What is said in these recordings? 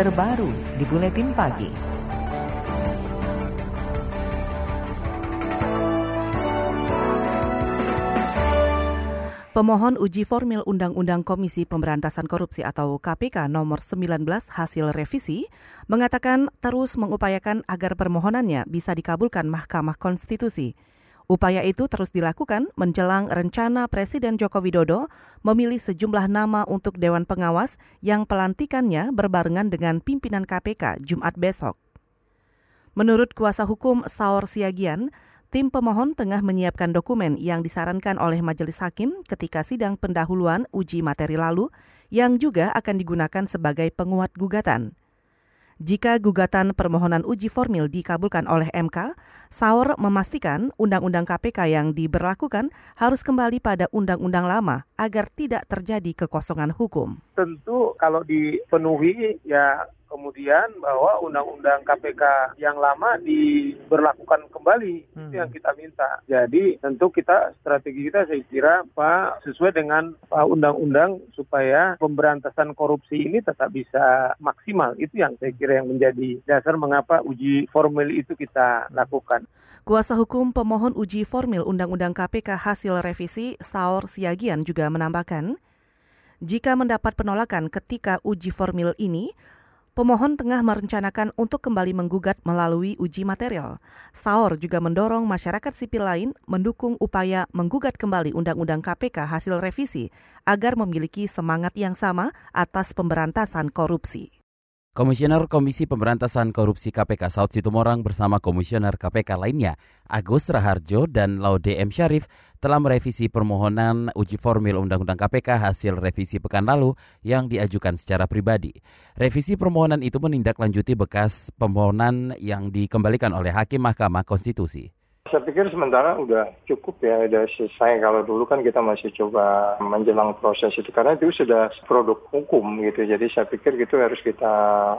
terbaru di Buletin Pagi. Pemohon uji formil Undang-Undang Komisi Pemberantasan Korupsi atau KPK nomor 19 hasil revisi mengatakan terus mengupayakan agar permohonannya bisa dikabulkan Mahkamah Konstitusi. Upaya itu terus dilakukan menjelang rencana Presiden Joko Widodo memilih sejumlah nama untuk Dewan Pengawas yang pelantikannya berbarengan dengan pimpinan KPK Jumat besok. Menurut kuasa hukum Saur Siagian, Tim pemohon tengah menyiapkan dokumen yang disarankan oleh majelis hakim ketika sidang pendahuluan uji materi lalu yang juga akan digunakan sebagai penguat gugatan. Jika gugatan permohonan uji formil dikabulkan oleh MK, Saur memastikan undang-undang KPK yang diberlakukan harus kembali pada undang-undang lama agar tidak terjadi kekosongan hukum. Tentu kalau dipenuhi ya kemudian bahwa undang-undang KPK yang lama diberlakukan kembali hmm. itu yang kita minta. Jadi tentu kita strategi kita saya kira Pak sesuai dengan undang-undang supaya pemberantasan korupsi ini tetap bisa maksimal. Itu yang saya kira yang menjadi dasar mengapa uji formil itu kita lakukan. Kuasa hukum pemohon uji formil Undang-Undang KPK hasil revisi Saur Siagian juga menambahkan, jika mendapat penolakan ketika uji formil ini, Pemohon tengah merencanakan untuk kembali menggugat melalui uji material. Saur juga mendorong masyarakat sipil lain mendukung upaya menggugat kembali Undang-Undang KPK hasil revisi agar memiliki semangat yang sama atas pemberantasan korupsi. Komisioner Komisi Pemberantasan Korupsi KPK Saud Situmorang bersama Komisioner KPK lainnya Agus Raharjo dan Laude M. Syarif telah merevisi permohonan uji formil Undang-Undang KPK hasil revisi pekan lalu yang diajukan secara pribadi. Revisi permohonan itu menindaklanjuti bekas permohonan yang dikembalikan oleh Hakim Mahkamah Konstitusi. Saya pikir sementara udah cukup ya, udah selesai. Kalau dulu kan kita masih coba menjelang proses itu karena itu sudah produk hukum gitu. Jadi saya pikir gitu harus kita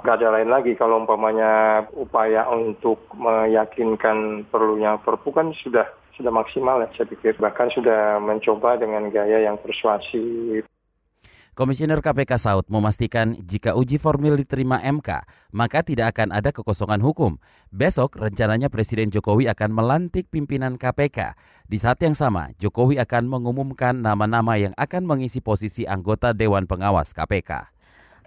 nggak ada lain lagi. Kalau umpamanya upaya untuk meyakinkan perlunya perpu kan sudah sudah maksimal ya saya pikir. Bahkan sudah mencoba dengan gaya yang persuasif. Komisioner KPK Saud memastikan jika uji formil diterima MK, maka tidak akan ada kekosongan hukum. Besok rencananya Presiden Jokowi akan melantik pimpinan KPK. Di saat yang sama, Jokowi akan mengumumkan nama-nama yang akan mengisi posisi anggota Dewan Pengawas KPK.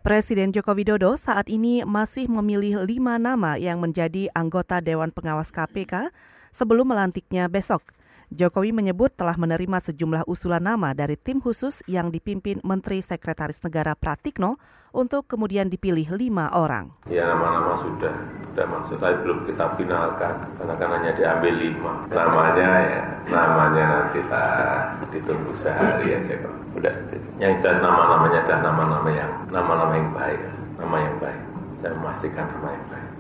Presiden Joko Widodo saat ini masih memilih lima nama yang menjadi anggota Dewan Pengawas KPK sebelum melantiknya besok. Jokowi menyebut telah menerima sejumlah usulan nama dari tim khusus yang dipimpin Menteri Sekretaris Negara Pratikno untuk kemudian dipilih lima orang. Ya nama-nama sudah, sudah maksud saya belum kita finalkan karena kan hanya diambil lima. Namanya ya, namanya nanti kita ditunggu sehari aja kok. Udah, yang jelas nama-namanya adalah nama-nama yang nama-nama yang baik, nama yang baik. Saya memastikan nama yang baik.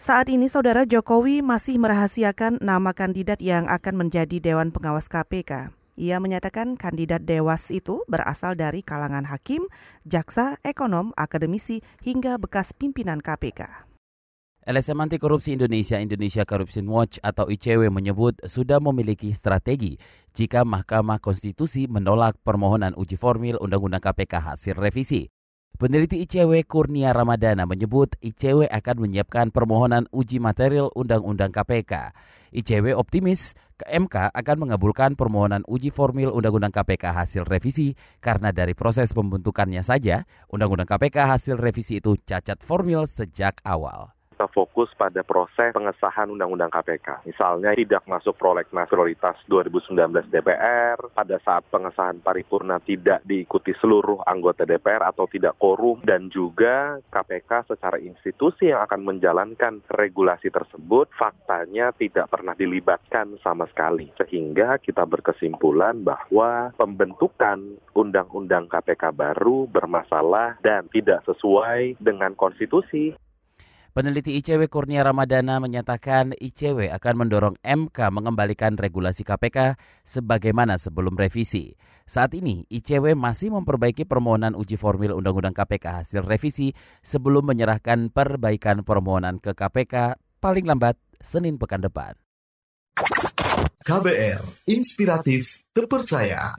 Saat ini Saudara Jokowi masih merahasiakan nama kandidat yang akan menjadi Dewan Pengawas KPK. Ia menyatakan kandidat dewas itu berasal dari kalangan hakim, jaksa, ekonom, akademisi, hingga bekas pimpinan KPK. LSM Anti Korupsi Indonesia Indonesia Corruption Watch atau ICW menyebut sudah memiliki strategi jika Mahkamah Konstitusi menolak permohonan uji formil Undang-Undang KPK hasil revisi. Peneliti ICW Kurnia Ramadana menyebut ICW akan menyiapkan permohonan uji material Undang-Undang KPK. ICW optimis ke MK akan mengabulkan permohonan uji formil Undang-Undang KPK hasil revisi karena dari proses pembentukannya saja, Undang-Undang KPK hasil revisi itu cacat formil sejak awal kita fokus pada proses pengesahan Undang-Undang KPK. Misalnya tidak masuk prolegnas prioritas 2019 DPR, pada saat pengesahan paripurna tidak diikuti seluruh anggota DPR atau tidak korum, dan juga KPK secara institusi yang akan menjalankan regulasi tersebut faktanya tidak pernah dilibatkan sama sekali. Sehingga kita berkesimpulan bahwa pembentukan Undang-Undang KPK baru bermasalah dan tidak sesuai dengan konstitusi. Peneliti ICW Kurnia Ramadana menyatakan ICW akan mendorong MK mengembalikan regulasi KPK sebagaimana sebelum revisi. Saat ini, ICW masih memperbaiki permohonan uji formil Undang-Undang KPK hasil revisi sebelum menyerahkan perbaikan permohonan ke KPK paling lambat Senin pekan depan. KBR, inspiratif, terpercaya.